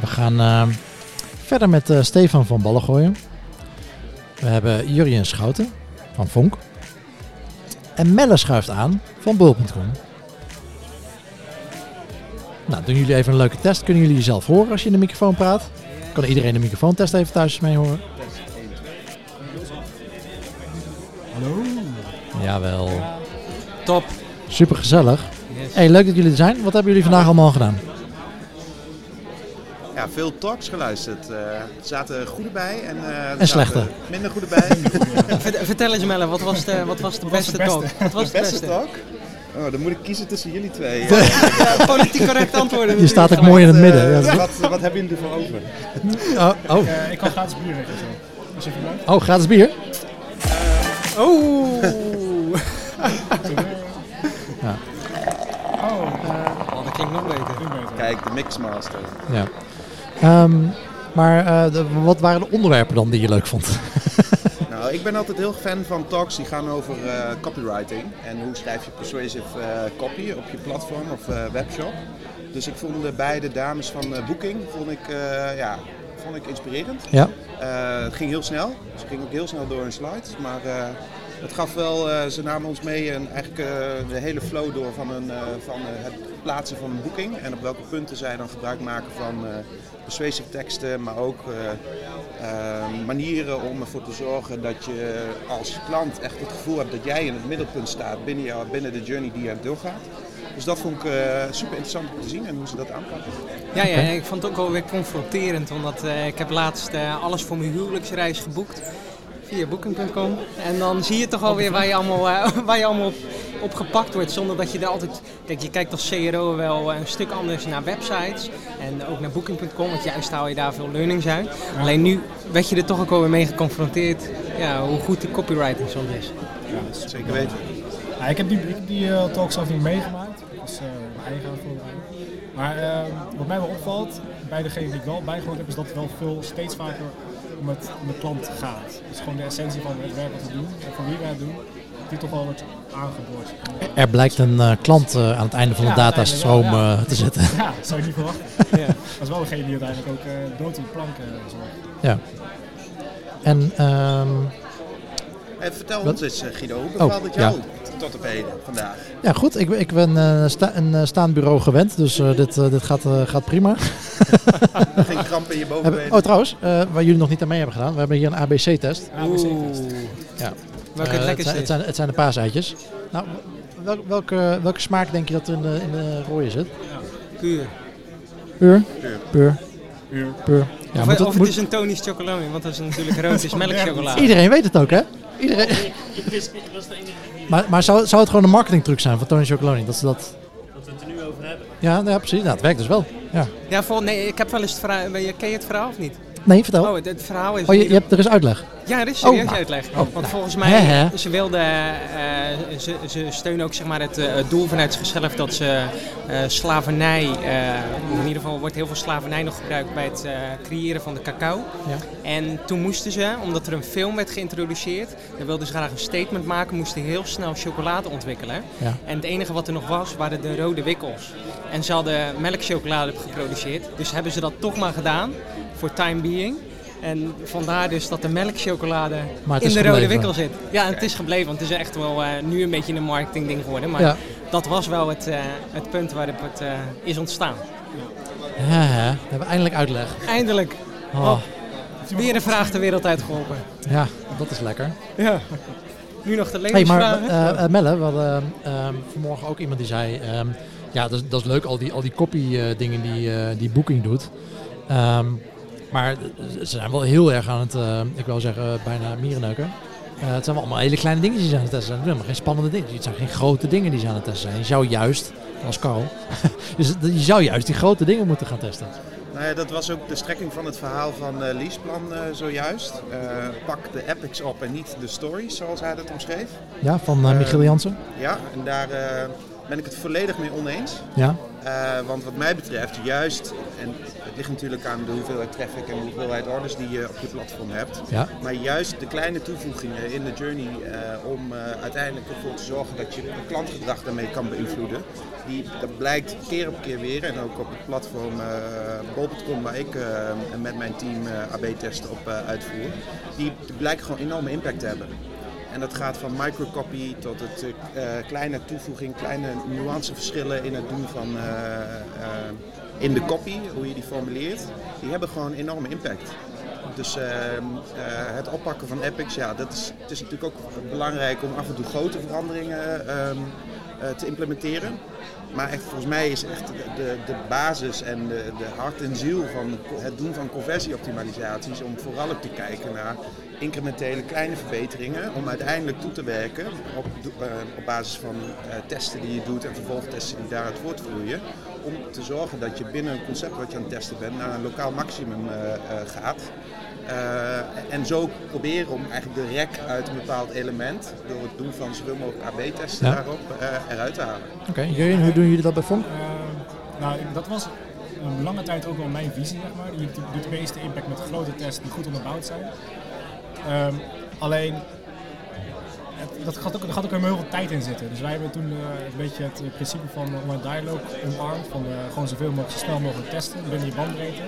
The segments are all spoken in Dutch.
We gaan eh, verder met eh, Stefan van Ballengooien. We hebben Jurien Schouten van Vonk. En Melle schuift aan van Bul.com. Nou, doen jullie even een leuke test. Kunnen jullie jezelf horen als je in de microfoon praat? Kan iedereen de microfoontest even thuis mee horen? Hallo. Jawel. Top. Super gezellig. Yes. Hey, leuk dat jullie er zijn. Wat hebben jullie vandaag allemaal gedaan? Ja, veel talks geluisterd. Eh, er zaten goede bij en, eh, er En zaten slechte. minder goede bij. Vert- Vertel eens Melle, wat was de, wat was de beste talk? Wat was De de beste talk? Oh, dan moet ik kiezen tussen jullie twee. Ja, politiek correct antwoorden. Je staat ook mooi in het midden. Ja, wat, wat hebben jullie ervoor over? oh, oh. Eh, ik kan gratis bier weg en zo. Als je vermaakt. oh, gratis bier? Oeh. Oh, Oh, dat klinkt nog beter. Kijk, de Mixmaster. Ja. Ehm, maar eh, de- wat waren de onderwerpen dan die je leuk vond? Nou, ik ben altijd heel fan van talks die gaan over eh, copywriting. En hoe schrijf je persuasive eh, copy op je platform of webshop. Dus ik vond de beide dames van Booking vond ik, ja, vond ik inspirerend. ja. Het ging heel snel. Ze ging ook heel snel door hun slides. Maar het gaf wel, eh, ze namen ons mee en eigenlijk eh, de hele flow door van, een, eh, van eh, het plaatsen van een boeking. En op welke punten zij dan gebruik maken van eh persuasive teksten, maar ook manieren om ervoor te zorgen dat je als klant echt het gevoel hebt dat jij in het middelpunt staat binnen, jou, binnen de journey die je doorgaat. Dus dat vond ik eh, super interessant om te zien en hoe ze dat aanpakken. Ja, ja, ik vond het ook wel weer confronterend, omdat eh, ik heb laatst eh, alles voor mijn huwelijksreis geboekt via booking.com. En dan zie je toch alweer waar je allemaal, eh, waar je allemaal op, op gepakt wordt, zonder dat je er altijd... Kijk, je kijkt als CRO wel een stuk anders naar websites en ook naar booking.com, want juist haal je daar veel learnings uit. Alleen nu werd je er toch ook alweer mee geconfronteerd, ja, hoe goed de copywriting soms is. Ja, dat is Zeker weten. Ja, ik heb die, die eh, talk zelf niet meegemaakt. Dat is eh, mijn eigen voorbereiding. Maar eh, wat mij wel opvalt, bij degene die ik wel bijgehoord heb, is dat het wel veel steeds vaker om, het, om de klant gaat. Dus gewoon de essentie van het werk wat we doen, en voor wie wij het doen, die toch wel wordt aangeboord. Er blijkt een eh, klant eh, aan het einde van de Ja, datastroom eh, te zitten. Ja, dat zou je niet verwachten. Ja. Dat is wel degene die uiteindelijk ook eh, dood in de plank zorgt. Ja. En ehm, En vertel Wat? ons eens Guido, hoe bevalt Oh, het jou ja. tot op heden vandaag? ja, goed. Ik, ben- ik ben eh, sta- een staand bureau gewend, dus eh, dit, dit gaat, eh, gaat prima. in je oh, trouwens, eh, waar jullie nog niet aan mee hebben gedaan, we hebben hier een ABC-test. ABC-test. Ja. Ja. Welke Eh, het zijn, het, zijn, het zijn de paaseitjes. Nou, wel, welke, welke smaak denk je dat er in de, in de rode zit? Puur. Puur? Puur. Puur. Uur. Puur. Ja, of moet het- of het moet- is een Tony's chocolade, want dat is natuurlijk rood, is melkchocolade. Iedereen weet het ook, hè? Iedereen. Maar, maar zou, zou het gewoon een marketingtruc zijn van Tony Chocoloni? Dat ze dat... Dat we het er nu over hebben. Ja, ja, precies. Nou, het werkt dus wel. Ja. Ja, vol, nee, ik heb wel eens het verhaal. Ken je het verhaal of niet? Nee, vertel. Oh, het, verhaal is. Oh, je, je hebt, er is uitleg. Ja, er is Oh, serieus nou. uitleg. Oh, Want nou. volgens mij, ze wilden, eh, ze, ze steunen ook zeg maar, het, eh, doel vanuit zichzelf dat ze eh, slavernij, in ieder geval wordt heel veel slavernij nog gebruikt bij het creëren van de cacao. Ja. En toen moesten ze, omdat er een film werd geïntroduceerd, dan wilden ze graag een statement maken, moesten heel snel chocolade ontwikkelen. Ja. En het enige wat er nog was, waren de rode wikkels. En ze hadden melkchocolade geproduceerd, dus hebben ze dat toch maar gedaan, voor time being. En vandaar dus dat de melkchocolade in de rode wikkel zit. Ja, en het is gebleven, want het is echt wel eh, nu een beetje een marketingding geworden. Maar Ja. dat was wel het, eh, het punt waarop het eh, is ontstaan. Ja, hè. We hebben eindelijk uitleg. Eindelijk, Oh, weer een vraag de wereld uitgeholpen. ja, dat is lekker. Ja. Nu nog de Hey, levensvragen. maar eh, Melle, we hadden ehm, vanmorgen ook iemand die zei... ehm, ja, dat is, dat is leuk, al die, al die copy dingen die, die Booking doet. Ehm, maar ze zijn wel heel erg aan het, eh, ik wil zeggen, bijna mierenneuken. Eh, het zijn wel allemaal hele kleine dingen die ze aan het testen zijn. Het zijn geen spannende dingen. Het zijn geen grote dingen die ze aan het testen zijn. Je zou juist, als Carl, dus je zou juist die grote dingen moeten gaan testen. Nou ja, dat was ook de strekking van het verhaal van eh Leaseplan eh, zojuist. Eh, pak de epics op en niet de stories, zoals hij dat omschreef. Ja, van eh, Michiel Ehm, Jansen. Ja, en daar eh, ben ik het volledig mee oneens. Ja, Eh, want wat mij betreft, juist, en ligt natuurlijk aan de hoeveelheid traffic en de hoeveelheid orders die je op je platform hebt. Ja. Maar juist de kleine toevoegingen in de journey eh, om eh, uiteindelijk ervoor te zorgen dat je het klantgedrag daarmee kan beïnvloeden. Die, dat blijkt keer op keer weer en ook op het platform uh, bol.com waar ik met mijn team AB-testen op uitvoer. Die, die blijken gewoon enorme impact te hebben. En dat gaat van microcopy tot het uh, kleine toevoeging, kleine nuanceverschillen in het doen van uh, uh, in de copy, hoe je die formuleert. Die hebben gewoon enorme impact. Dus ehm, het oppakken van epics, ja, dat is, het is natuurlijk ook belangrijk om af en toe grote veranderingen ehm, te implementeren. Maar echt, volgens mij is echt de, de basis en de, de hart en ziel van het doen van conversieoptimalisaties om vooral ook te kijken naar incrementele kleine verbeteringen om uiteindelijk toe te werken op, uh, op basis van testen die je doet en vervolgtesten die daaruit voortvloeien. Om te zorgen dat je binnen een concept wat je aan het testen bent naar een lokaal maximum uh, gaat. en zo proberen om eigenlijk de rek uit een bepaald element door het doen van zoveel mogelijk AB-testen ja. daarop eruit te halen. Oké, okay. Jurjen, hoe doen jullie dat bij Fonk? nou, dat was een lange tijd ook wel mijn visie, zeg maar. Je doet de meeste impact met grote tests die goed onderbouwd zijn. Um, alleen, het, dat, gaat ook, er gaat ook heel veel tijd in zitten. Dus wij hebben toen uh, een beetje het principe van online dialogue omarmd. Van uh, gewoon zoveel mogelijk, zo snel mogelijk testen binnen je bandbreedte.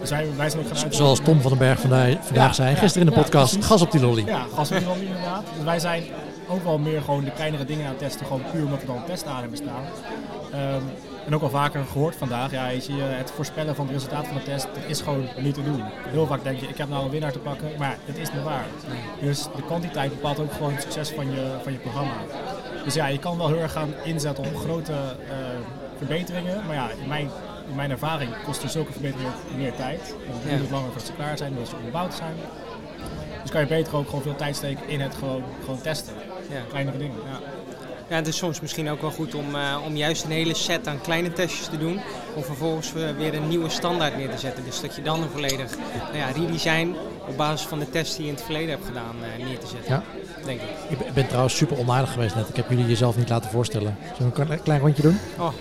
Dus wij, wij zijn ook gaan uit. Zoals Tom van den Berg vandaag, vandaag ja, zei, gisteren in de podcast, gas op die lolly. Ja, gas op die lolly inderdaad. Dus wij zijn ook wel meer gewoon de kleinere dingen aan het testen, gewoon puur omdat we dan testen aan hebben staan. Um, en ook al vaker gehoord vandaag, ja, je, het voorspellen van het resultaat van de test, dat is gewoon niet te doen. Heel vaak denk je, ik heb nou een winnaar te pakken, maar het is niet waar. Dus de kwantiteit bepaalt ook gewoon het succes van je, van je programma. Dus ja, je kan wel heel erg gaan inzetten op grote uh, verbeteringen, maar ja, in mijn, in mijn ervaring kosten zulke verbeteringen meer tijd. Het duurt langer voordat ze klaar zijn, omdat ze onderbouwd zijn. Dus kan je beter ook gewoon veel tijd steken in het gewoon, gewoon testen. Ja. Kleinere dingen. Ja. Ja, het is soms misschien ook wel goed om, uh, om juist een hele set aan kleine testjes te doen. Om vervolgens weer een nieuwe standaard neer te zetten. Dus dat je dan een volledig nou ja, redesign op basis van de tests die je in het verleden hebt gedaan uh, neer te zetten. Ja. Denk ik. Ik ben trouwens super onaardig geweest net. Ik heb jullie jezelf niet laten voorstellen. Zullen we een klein rondje doen? Oh.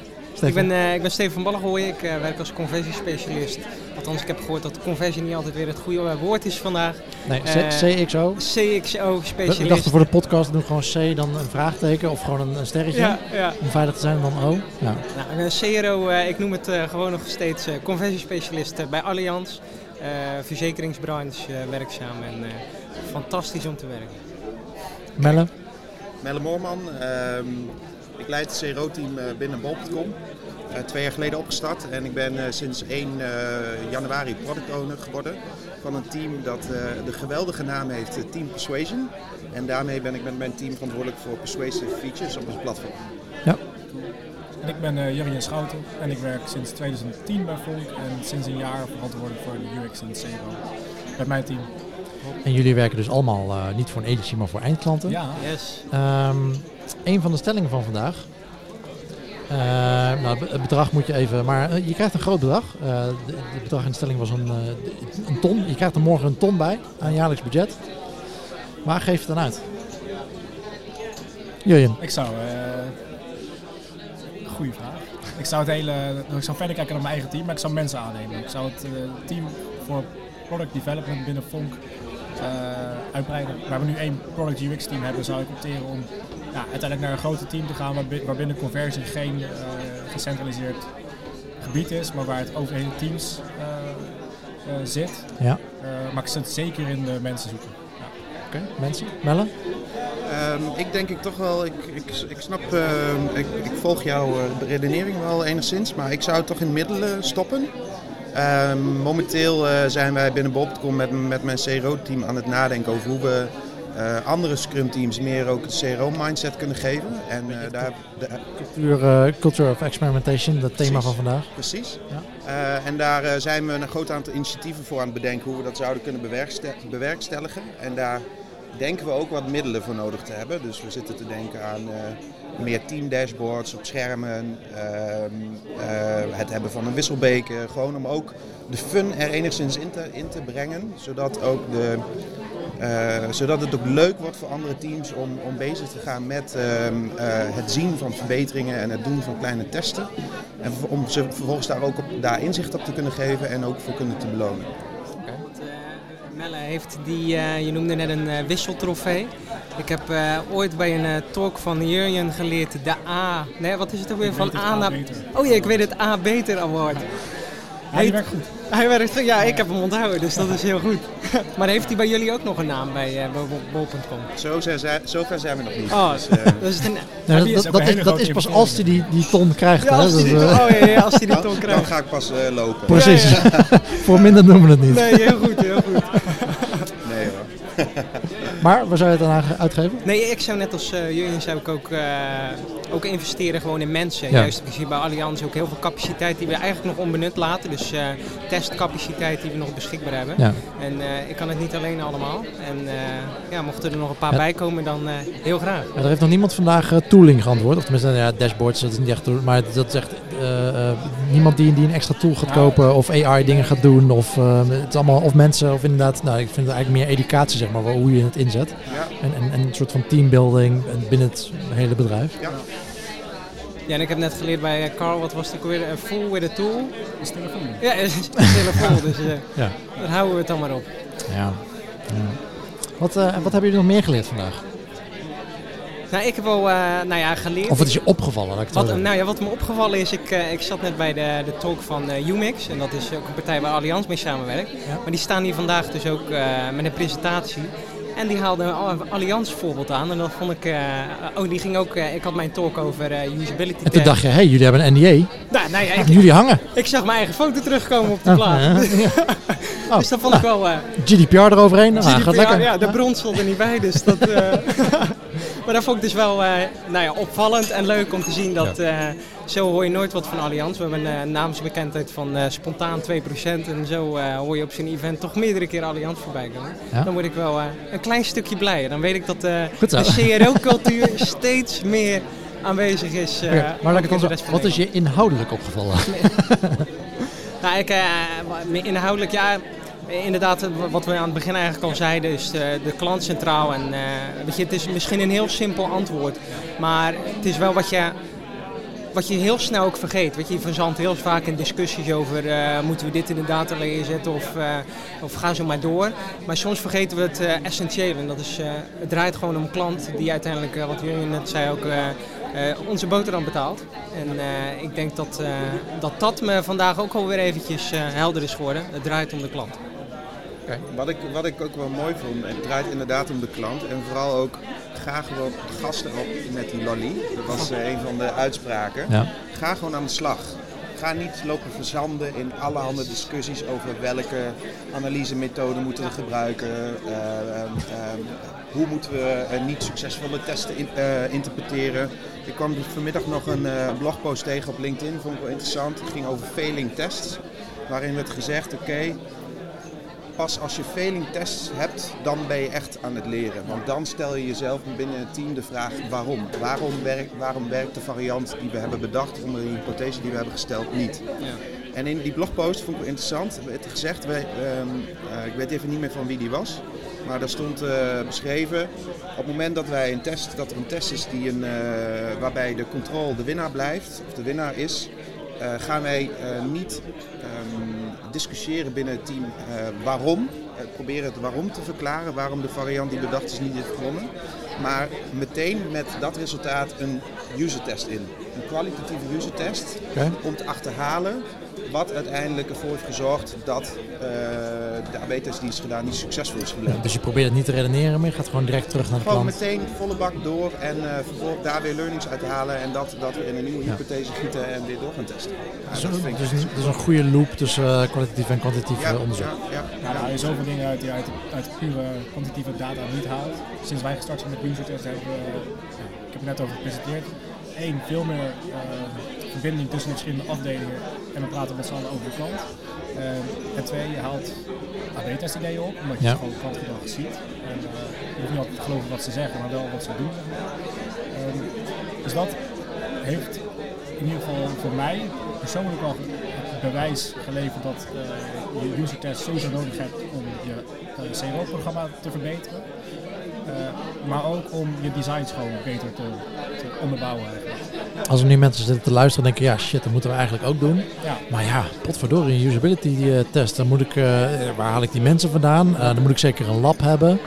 Ik ben, uh, ik ben Steven van ik uh, werk als conversiespecialist. Althans, ik heb gehoord dat conversie niet altijd weer het goede woord is vandaag. Nee, uh, CXO. CXO-specialist. We dachten voor de podcast doen gewoon C, dan een vraagteken of gewoon een, een sterretje. Ja, ja. Om veilig te zijn, dan O. Ja. Nou, CRO, ik noem het gewoon nog steeds conversiespecialist bij Allianz. verzekeringsbranche werkzaam en fantastisch om te werken. Melle? Melle Moorman. Ehm, ik leid het CRO-team binnen Bol.com. Uh, twee jaar geleden opgestart en ik ben uh, sinds 1 uh, januari product owner geworden van een team dat de geweldige naam heeft Team Persuasion. En daarmee ben ik met mijn team verantwoordelijk voor persuasive features op ons platform. Ja. En ik ben uh, Jurjen Schouten en ik werk sinds 2010 bij Volk en sinds een jaar verantwoordelijk voor de UX en CRO met mijn team. En jullie werken dus allemaal niet voor een agency, maar voor eindklanten. Ja. Yes. Um, een van de stellingen van vandaag uh, nou, het bedrag moet je even, maar uh, je krijgt een groot bedrag. In de stelling was een, een, ton. Je krijgt er morgen een ton bij aan jaarlijks budget. Waar geef je het dan uit? Jurjen. Ik zou. goede vraag. Ik zou het hele. Ik zou verder kijken naar mijn eigen team, maar ik zou mensen aannemen. Ik zou het team voor product development binnen Fonk uitbreiden. Waar we nu één product UX team hebben, zou ik opteren om ja, uiteindelijk naar een groter team te gaan waarbinnen conversie geen uh, gecentraliseerd gebied is, maar waar het over hele teams uh, uh, zit. Ja. maar ik zit zeker in de mensen zoeken. Ja. Oké, okay. mensen? Mellen? Um, ik denk ik toch wel, ik, ik, ik snap, ik, ik, volg jouw redenering wel enigszins, maar ik zou het toch in middelen stoppen. Um, momenteel zijn wij binnen Bob.com met, met mijn CRO-team aan het nadenken over hoe we uh, andere Scrum teams meer ook het CRO-mindset kunnen geven. En, uh, daar, de, cultuur, uh, culture of experimentation, dat thema van vandaag. Precies. Ja. en daar zijn we een groot aantal initiatieven voor aan het bedenken hoe we dat zouden kunnen bewerkstelligen. En daar denken we ook wat middelen voor nodig te hebben. Dus we zitten te denken aan meer teamdashboards op schermen, ehm, het hebben van een wisselbeker. Gewoon om ook de fun er enigszins in te, in te brengen, zodat ook de Eh, zodat het ook leuk wordt voor andere teams om, om bezig te gaan met ehm, eh, het zien van verbeteringen en het doen van kleine testen. En om ze vervolgens daar ook op, daar inzicht op te kunnen geven en ook voor kunnen te belonen. Eh, Melle heeft die, eh, je noemde net een eh, wisseltrofee. Ik heb eh, ooit bij een eh, talk van Jurjen geleerd de A. Nee, wat is het ook weer? Ik Van weet het, A naar. beter. Oh ja, ik weet het A Beter Award. Ja, Heet- werkt goed. Hij werkt goed. Ja, ik heb hem onthouden, dus dat is heel goed. maar heeft hij bij jullie ook nog een naam bij eh, bol- bol.com? Zo zijn, zij- zover zijn we nog niet. Oh, Dus, eh, dat is een, Nee, die dat, is dat, dat pas als hij die, die ton krijgt. ja, hè? als hij die, eh, oh, ja, ja, als hij die dan, ton dan krijgt. ga ik pas eh, lopen. Precies. Voor minder doen we het niet. Nee, heel goed, heel goed. Nee hoor. Maar waar zou je het dan aan uitgeven? Nee, ik zou net als uh, Jurjen zou ik ook, eh, ook investeren gewoon in mensen. Ja. Juist, we zien bij Allianz ook heel veel capaciteit die we eigenlijk nog onbenut laten. Dus eh, testcapaciteit die we nog beschikbaar hebben. Ja. En eh, ik kan het niet alleen allemaal. En eh, ja, mochten er nog een paar Ja. bij komen, dan eh, heel graag. Ja, er heeft nog niemand vandaag eh, tooling geantwoord. Of tenminste, ja, dashboards, dat is niet echt tool- Maar dat is echt eh, eh, niemand die, die een extra tool gaat kopen of AI dingen gaat doen. Of, eh, het is allemaal, of mensen, of inderdaad, nou, ik vind het eigenlijk meer educatie, zeg maar, hoe je het inzet. Ja. En, en, en een soort van teambuilding binnen het hele bedrijf. Ja, en ik heb net geleerd bij eh, Carl, wat was het ook weer? Een full with a tool. Is telefoon. Ja, is vol, dus eh, Ja. daar houden we het dan maar op. ja. ja. Wat, eh, wat hebben jullie nog meer geleerd vandaag? Nou, ik heb wel eh, nou ja, geleerd. Of wat is je opgevallen? Ik Wat, nou ja, wat me opgevallen is, ik, eh, ik zat net bij de, de talk van eh Umix. En dat is ook een partij waar Allianz mee samenwerkt. Maar die staan hier vandaag dus ook eh, met een presentatie. En die haalde een Al- Allianz voorbeeld aan. En dat vond ik... eh, oh, die ging ook... eh, ik had mijn talk over eh, usability. en toen dacht je, hé, hey, jullie hebben een NDA. Nou, ja, ik, Jullie hangen. ik zag mijn eigen foto terugkomen op de Ah, plaat. ja. Oh, Dus dat vond ik wel... GDPR eroverheen. GDPR, gaat lekker. Ja, de bron stond er niet bij, dus dat... maar dat vond ik dus wel eh, nou ja, opvallend en leuk om te zien dat... eh, zo hoor je nooit wat van Allianz. We hebben een eh, naamsbekendheid van spontaan 2%. En zo hoor je op zijn event toch meerdere keer Allianz voorbij komen. Ja. Dan word ik wel een klein stukje blijer. Dan weet ik dat de CRO-cultuur steeds meer aanwezig is. maar laat ik wat is je inhoudelijk opgevallen? Nou, ik, inhoudelijk, ja, inderdaad, eh, wat we aan het begin eigenlijk al zeiden, is de, de klant centraal. En, eh, weet je, het is misschien een heel simpel antwoord, maar het is wel wat je, wat je heel snel ook vergeet. Weet je, je verzandt heel vaak in discussies over, eh, moeten we dit in de data layer zetten of, eh, of ga zo maar door. Maar soms vergeten we het eh, essentiële en dat is, het draait gewoon om klant die uiteindelijk, wat jullie net zei ook, onze boterham betaalt. En ik denk dat, dat dat me vandaag ook alweer eventjes helder is geworden. Het draait om de klant. Wat ik, wat ik ook wel mooi vond, het draait inderdaad om de klant. En vooral ook, ga gewoon gasten op met die lolly. Dat was eh, een van de uitspraken. Ja. Ga gewoon aan de slag. Ga niet lopen verzanden in allerhande discussies over welke analysemethode moeten we gebruiken. eh, ehm, hoe moeten we eh, niet succesvolle testen in- eh, interpreteren. Ik kwam vanmiddag nog een eh, blogpost tegen op LinkedIn, vond ik wel interessant. Het ging over failing tests. Waarin werd gezegd, oké, pas als je failing tests hebt, dan ben je echt aan het leren. Want dan stel je jezelf binnen het team de vraag waarom. Waarom werkt, waarom werkt de variant die we hebben bedacht onder de hypothese die we hebben gesteld niet? En in die blogpost vond ik interessant, er werd gezegd, wij, ehm, eh, ik weet even niet meer van wie die was, maar daar stond eh, beschreven, op het moment dat wij een test, dat er een test is die een, eh, waarbij de controle de winnaar blijft, of de winnaar is, gaan wij eh, niet ehm, discussiëren binnen het team eh, waarom. Eh, proberen het waarom te verklaren, waarom de variant die bedacht is niet heeft gewonnen. Maar meteen met dat resultaat een user test in. Een kwalitatieve user test om te achterhalen wat uiteindelijk ervoor heeft gezorgd dat eh, de AB-test die is gedaan niet succesvol is gebleken. Dus je probeert het niet te redeneren, maar je gaat gewoon direct terug naar de Gewoon klant. meteen volle bak door en eh, vervolgens daar weer learnings uit halen en dat, dat we in een nieuwe Ja. hypothese gieten en weer door gaan testen. Ja, Dus, dat dus, echt- dus een goede loop tussen eh, kwalitatief en kwantitatief ja, onderzoek. ja, ja. Ja, je zoveel dingen uit die je uit, uit pure kwantitatieve data niet haalt. Sinds wij gestart zijn met user tests hebben we, ik heb het net over gepresenteerd, één, veel meer eh, verbinding tussen de verschillende afdelingen en we praten met z'n allen over de klant. Eh, en twee, je haalt AB-test ideeën op, omdat je Ja. het gewoon klantgedrag ziet. En eh, je hoeft niet altijd te geloven wat ze zeggen, maar wel wat ze doen. Ehm, dus dat heeft in ieder geval voor mij persoonlijk al bewijs geleverd dat je user test sowieso nodig hebt om je CRO-programma te verbeteren. maar ook om je designs gewoon beter te, te onderbouwen eigenlijk. Als er nu mensen zitten te luisteren en denken, ja shit, dat moeten we eigenlijk ook doen. Ja. Maar ja, potverdorie, een usability eh, test, dan moet ik, eh, waar haal ik die mensen vandaan? Eh, dan moet ik zeker een lab hebben.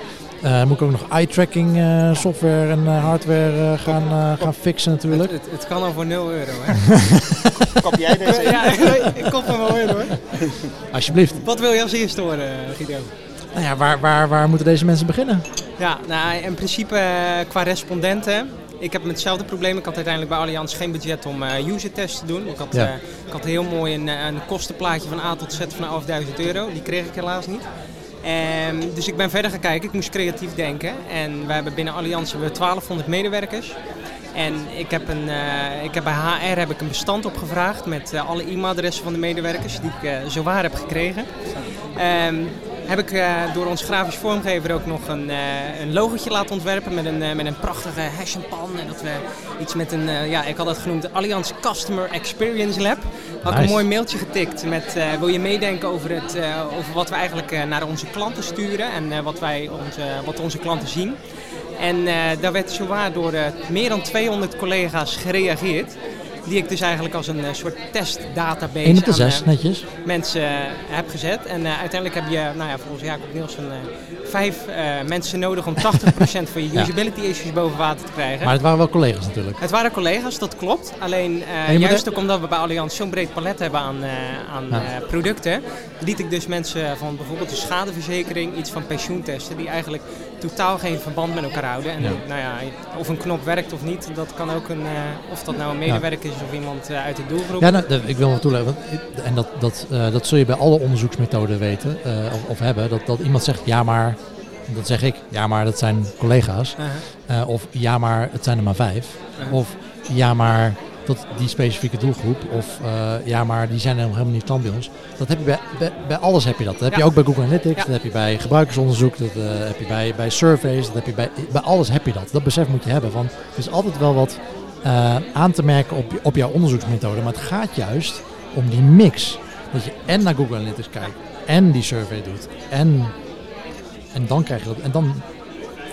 Uh, moet ik ook nog eye-tracking uh, software en uh, hardware gaan, gaan fixen natuurlijk. Het, het, het, kan al voor 0 euro hè? Kop jij deze? ja, ik kop hem wel in hoor. Alsjeblieft. Wat wil je als eerste horen Guido? Nou ja, waar, waar, waar moeten deze mensen beginnen? Ja, nou in principe qua respondenten ik heb hetzelfde probleem. Ik had uiteindelijk bij Allianz geen budget om uh, user tests te doen. Ik had, Ja. eh, ik had heel mooi een, eh, een kostenplaatje van A tot Z van 11.000 euro. Die kreeg ik helaas niet. Ehm, dus ik ben verder gaan kijken. Ik moest creatief denken. En we hebben binnen Allianz hebben we 1200 medewerkers. En ik heb, een, ik heb bij HR heb ik een bestand opgevraagd met alle e-mailadressen van de medewerkers die ik eh, zo waar heb gekregen. Ehm, heb ik eh, door ons grafisch vormgever ook nog een, eh een logotje laten ontwerpen met een, eh, met een prachtige hash en pan. En dat we iets met een, ja, ik had dat genoemd Allianz Customer Experience Lab. Had Nice. een mooi mailtje getikt met, wil je meedenken over, het, over wat we eigenlijk naar onze klanten sturen en wat, wij onze, wat onze klanten zien. En daar werd zowaar door meer dan 200 collega's gereageerd. Die ik dus eigenlijk als een eh, soort testdatabase 1 op de aan, 6, eh, netjes. mensen eh, heb gezet. En uiteindelijk heb je, nou ja, volgens Jacob Nielsen, vijf eh, mensen nodig om 80% van je Ja. usability issues boven water te krijgen. Maar het waren wel collega's natuurlijk. Het waren collega's, dat klopt. Alleen eh, juist ook omdat we bij Allianz zo'n breed palet hebben aan, eh, aan Ja. producten, liet ik dus mensen van bijvoorbeeld de schadeverzekering, iets van pensioentesten, die eigenlijk totaal geen verband met elkaar houden. En Ja. nou ja, of een knop werkt of niet, dat kan ook een, of dat nou een medewerker is of iemand uit de doelgroep. Ja, nou, ik wil nog toeleggen, en dat, dat, dat zul je bij alle onderzoeksmethoden weten of, of hebben, dat, dat iemand zegt ja maar, dat zeg ik, ja maar dat zijn collega's. Uh-huh. Eh, of ja maar het zijn er maar vijf. Ja. Of ja maar dat die specifieke doelgroep. Of eh, ja maar die zijn helemaal niet klant bij ons. Dat heb je bij, bij, bij alles heb je dat. Dat heb je ook bij Google Analytics, Ja. dat heb je bij gebruikersonderzoek, dat eh, heb je bij, bij surveys, dat heb je bij, bij alles heb je dat. Dat besef moet je hebben. Van, er is altijd wel wat aan te merken op, op jouw onderzoeksmethode. Maar het gaat juist om die mix. Dat je en naar Google Analytics kijkt en die survey doet. En, en dan krijg je dat. En dan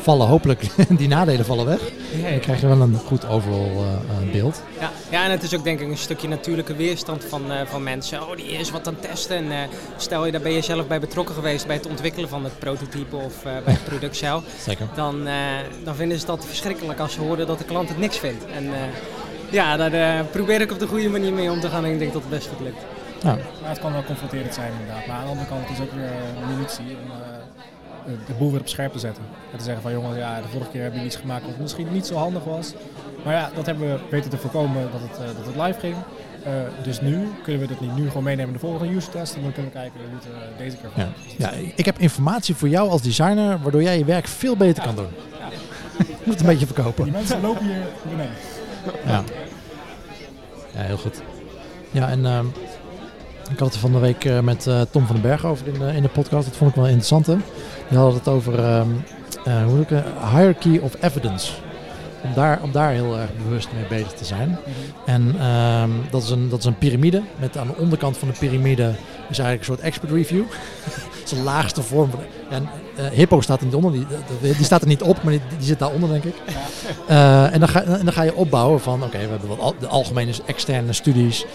vallen hopelijk die nadelen vallen weg. Ja, Dan ja. krijg je wel een goed overall eh, eh, beeld. Ja, ja, en het is ook denk ik een stukje natuurlijke weerstand van, eh, van mensen. Oh, die is wat aan het testen. En eh, stel je, daar ben je zelf bij betrokken geweest bij het ontwikkelen van het prototype of eh, bij het product zelf. Zeker. Dan, eh, dan vinden ze dat verschrikkelijk als ze horen dat de klant het niks vindt. En eh, ja, daar eh, probeer ik op de goede manier mee om te gaan en ik denk dat het best goed lukt. Nou, Maar het kan wel confronterend zijn inderdaad. Maar aan de andere kant is het ook weer een munitie eh, de boel weer op scherp te zetten. En te zeggen van jongens, ja, de vorige keer hebben jullie iets gemaakt wat misschien niet zo handig was. Maar ja, dat hebben we weten te voorkomen dat het, eh, dat het live ging. Eh, dus nu kunnen we dit niet nu gewoon meenemen in de volgende user test. En dan kunnen we kijken hoe het eh, deze keer ja. gaat. ja, ik heb informatie voor jou als designer, waardoor jij je werk veel beter kan doen. Moet het een beetje verkopen. Die mensen lopen hier beneden. Ja. ja, heel goed. Ja, en ehm, ik had het van de week eh, met eh, Tom van den Berg over in de, in de podcast. Dat vond ik wel interessant. Hè? Die hadden het over ehm, eh, hoe ik het? hierarchy of evidence. Om daar, om daar heel erg bewust mee bezig te zijn. En ehm, dat, is een, dat is een piramide. Met aan de onderkant van de piramide is eigenlijk een soort expert review. dat is de laagste vorm van. En, Hippo staat er niet onder, die, die staat er niet op, maar die, die zit daaronder, denk ik. En, dan ga, en dan ga je opbouwen van, oké, we hebben wat al, de algemene externe studies,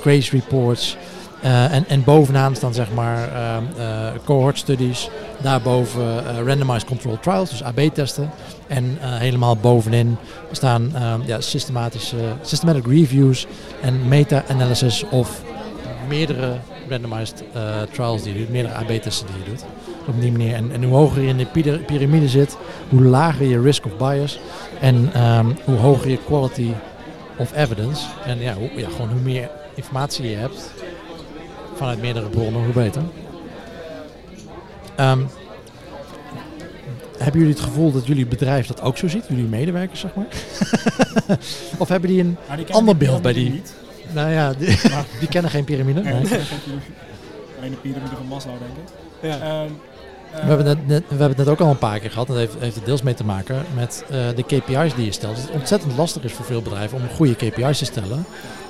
craze reports. Eh, en, en bovenaan staan zeg maar ehm, eh, cohort studies. Daarboven eh, randomized controlled trials, dus AB-testen. En helemaal bovenin staan ehm, ja, systematische, systematic reviews en meta-analysis of meerdere randomized trials die je doet, meerdere AB-testen die je doet. Op die manier. En, en hoe hoger je in de pira- piramide zit, hoe lager je risk of bias en ehm, hoe hoger je quality of evidence. En ja, hoe, ja, gewoon hoe meer informatie je hebt vanuit meerdere bronnen, hoe beter. Ehm, hebben jullie het gevoel dat jullie bedrijf dat ook zo ziet? Jullie medewerkers, zeg maar? of hebben die een... Die kennen Ander beeld bij die- Niet. Nou ja, die, die kennen geen piramide. Nee. Alleen de piramide van Maslow, denk ik. Ja. Ehm, We hebben, het net, we hebben het net ook al een paar keer gehad. En dat heeft, heeft er deels mee te maken met eh, de KPI's die je stelt. Dat het ontzettend lastig is voor veel bedrijven om goede KPI's te stellen.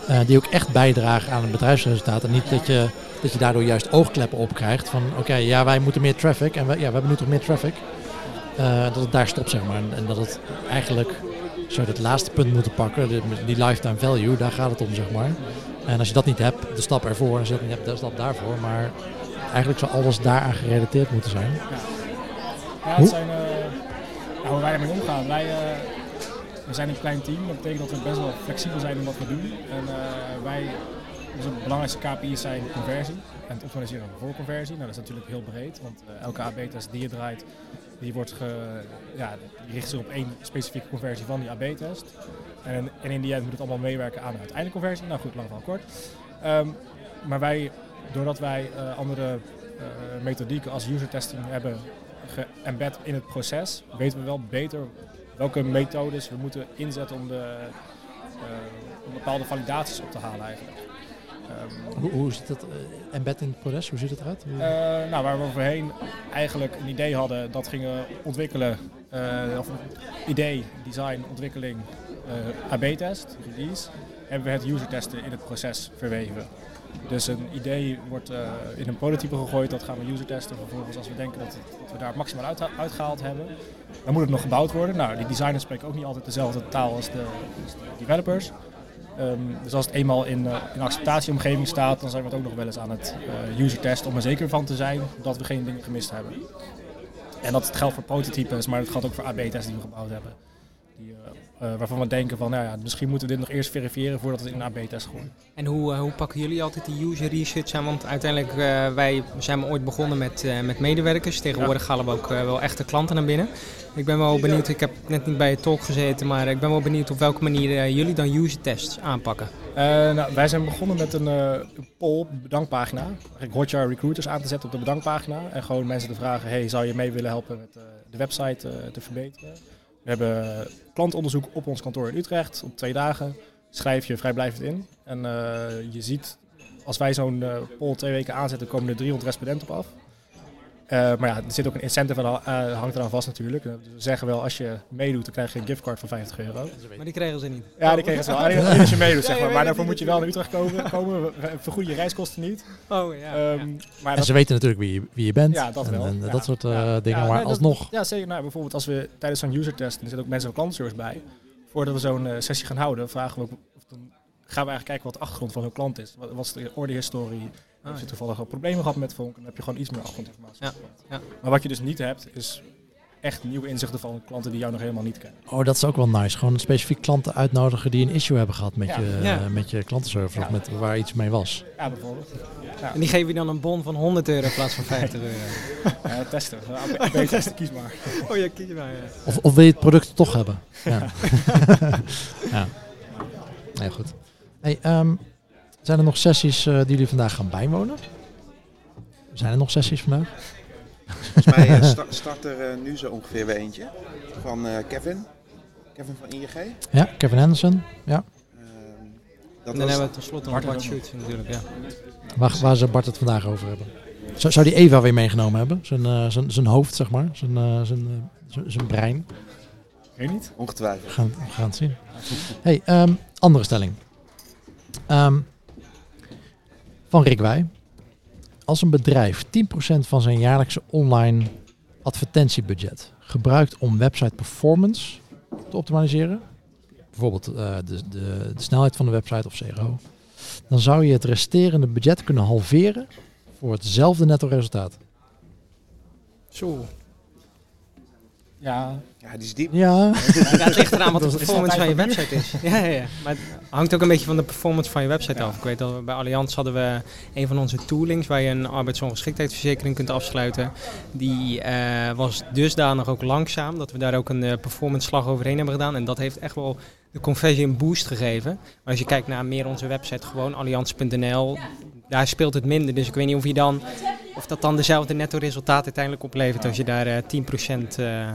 Eh, die ook echt bijdragen aan het bedrijfsresultaat. En niet dat je, dat je daardoor juist oogkleppen op krijgt van oké, ja wij moeten meer traffic en we, ja, we hebben nu toch meer traffic. Eh, dat het daar stopt zeg maar. En, en dat het eigenlijk zou je het laatste punt moeten pakken, die lifetime value, daar gaat het om zeg maar. En als je dat niet hebt, de stap ervoor, en als je dat niet hebt, de stap daarvoor. Maar eigenlijk zou alles daaraan gerelateerd moeten zijn. Ja, Hoe- het zijn, eh, ja, hoe wij ermee omgaan. Wij we zijn een klein team. Dat betekent dat we best wel flexibel zijn in wat we doen. En eh, wij, onze belangrijkste KPI's zijn conversie en het optimaliseren voor conversie. Nou, dat is natuurlijk heel breed, want eh, elke AB-test die je draait, die, wordt ge, ja, die richt zich op één specifieke conversie van die AB-test. En, en in die end moet het allemaal meewerken aan de uiteindelijke conversie. Nou goed, lang van kort. Ehm, maar wij, doordat wij eh, andere methodieken als user testing hebben geëmbed in het proces, weten we wel beter welke methodes we moeten inzetten om, de, eh, om bepaalde validaties op te halen eigenlijk. Ehm, Hoe, hoe ziet dat eh, embed in het proces? Hoe ziet het eruit? Eh, nou, waar we voorheen eigenlijk een idee hadden, dat gingen ontwikkelen, eh, of een idee, design, ontwikkeling, AB-test, release, hebben we het user testen in het proces verweven. Dus een idee wordt eh, in een prototype gegooid, dat gaan we user testen. Vervolgens als we denken dat, dat we daar het maximaal uit, uitgehaald hebben, dan moet het nog gebouwd worden. Nou, die designers spreken ook niet altijd dezelfde taal als de, de developers. Ehm, dus als het eenmaal in, eh, in acceptatieomgeving staat, dan zijn we het ook nog wel eens aan het eh, user test om er zeker van te zijn dat we geen dingen gemist hebben. En dat geldt voor prototypes, maar het geldt ook voor AB-tests die we gebouwd hebben. Die, eh, eh, waarvan we denken van, nou ja, misschien moeten we dit nog eerst verifiëren voordat we het in een AB-test gooien. En hoe, eh, hoe pakken jullie altijd die user research aan? Want uiteindelijk, eh, wij zijn ooit begonnen met, eh, met medewerkers. Tegenwoordig halen we ook eh, wel echte klanten naar binnen. Ik ben wel benieuwd, ik heb net niet bij je talk gezeten, maar ik ben wel benieuwd op welke manier eh, jullie dan user tests aanpakken. Eh, nou, wij zijn begonnen met een eh, poll, een bedankpagina. Eigenlijk Hotjar recruiters aan te zetten op de bedankpagina. En gewoon mensen te vragen, hey, zou je mee willen helpen met eh, de website eh, te verbeteren? We hebben klantonderzoek op ons kantoor in Utrecht op twee dagen. Schrijf je vrijblijvend in. En eh, je ziet, als wij zo'n eh, poll twee weken aanzetten, komen er 300 respondenten op af. Eh, maar ja, er zit ook een incentive aan, eh, hangt eraan vast natuurlijk. Eh, dus we zeggen wel, als je meedoet, dan krijg je een giftcard van 50 euro. Maar die kregen ze niet. Ja, die kregen ze wel. Alleen als je meedoet, zeg maar. Maar daarvoor moet je wel naar Utrecht komen. komen. Vergoeden je reiskosten niet. Oh ja. Ehm, maar en dat, ze weten natuurlijk wie je, wie je bent. Ja, dat en, wel. en Ja. dat soort eh, Ja. dingen. Ja, maar nee, dat- alsnog, ja, zeker. Nou, bijvoorbeeld als we tijdens zo'n user test, en er zitten ook mensen van klantenservice bij. Voordat we zo'n eh, sessie gaan houden, vragen we ook, of dan gaan we eigenlijk kijken wat de achtergrond van hun klant is. Wat, wat is de ordehistorie? Ah, Heb je ja. toevallig al problemen gehad met Vonk? Dan heb je gewoon iets meer achtergrondinformatie. Ja, ja. Maar wat je dus niet hebt, is echt nieuwe inzichten van klanten die jou nog helemaal niet kennen. oh, dat is ook wel nice. Gewoon specifiek klanten uitnodigen die een issue hebben gehad met, Ja. je, Ja. met je klantenservice. Of met, waar iets mee was. Ja, bijvoorbeeld. Ja, En die geven je dan een bon van 100 euro in plaats van 50 euro. ja testen. AB testen, kies maar. Oh ja, kies maar. Ja. Of, of wil je het product toch hebben? Ja. ja. Nee, goed. Hey, ehm, zijn er nog sessies eh, die jullie vandaag gaan bijwonen? Zijn er nog sessies vandaag? Volgens mij eh, sta- start er eh, nu zo ongeveer weer eentje van eh, Kevin. Kevin van ING. Ja, Kevin Henderson. Ja. Ehm, En dat dan was, hebben we tenslotte nog Bart. Schut natuurlijk. Ja. Waar, waar ze Bart het vandaag over hebben. Zou, zou die Eva weer meegenomen hebben? Zijn, zijn, zijn hoofd, zeg maar. Zijn, zijn, zijn, zijn brein. Weet je niet? ongetwijfeld. We gaan, we gaan het zien. Hey, ehm, andere stelling. Ehm, van Rick Wij. Als een bedrijf 10% van zijn jaarlijkse online advertentiebudget gebruikt om website performance te optimaliseren, bijvoorbeeld eh, de, de, de snelheid van de website of CRO, dan zou je het resterende budget kunnen halveren voor hetzelfde netto resultaat. Zo. Ja, Ja, die is diep. Ja, Ja, het ligt eraan wat de Dat performance van je website is. Ja, ja, ja. Maar het hangt ook een beetje van de performance van je website af. Ik weet dat we bij Allianz hadden we een van onze toolings waar je een arbeidsongeschiktheidsverzekering kunt afsluiten. Die eh, was dusdanig ook langzaam dat we daar ook een eh, performance slag overheen hebben gedaan. En dat heeft echt wel de conversie een boost gegeven. Maar als je kijkt naar meer onze website, gewoon allianz.nl, daar speelt het minder. Dus ik weet niet of je dan of dat dan dezelfde netto resultaat uiteindelijk oplevert als je daar eh 10% eh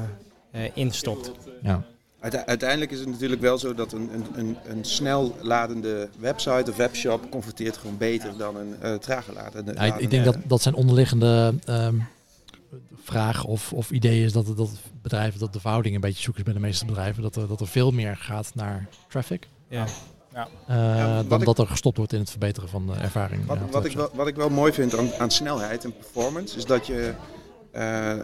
eh, in stopt. ja. Uite- Uiteindelijk is het natuurlijk wel zo dat een, een, een, een snel ladende website of webshop converteert gewoon beter dan een eh trager ladende. Ja, ik, denk dat, dat zijn onderliggende ehm, vraag of, of idee is dat, dat bedrijven, dat de verhouding een beetje zoek is bij de meeste bedrijven. Dat er, dat er veel meer gaat naar traffic. Ja. Ja. eh, Ja, dan ik- dat er gestopt wordt in het verbeteren van de ervaring. Wat, ja, de wat, ik wel, wat ik wel mooi vind aan, aan snelheid en performance, is dat je eh, eh,